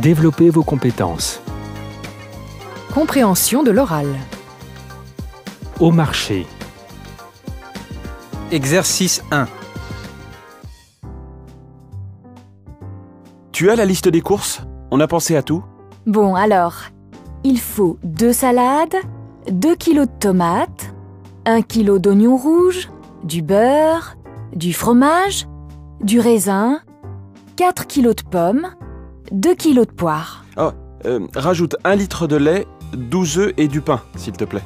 Développez vos compétences. Compréhension de l'oral. Au marché. Exercice 1. Tu as la liste des courses? On a pensé à tout? Bon, alors, il faut deux salades, 2 kilos de tomates, 1 kilo d'oignons rouges, du beurre, du fromage, du raisin, 4 kilos de pommes, 2 kilos de poires. Oh, euh, rajoute un litre de lait, 12 œufs et du pain, s'il te plaît.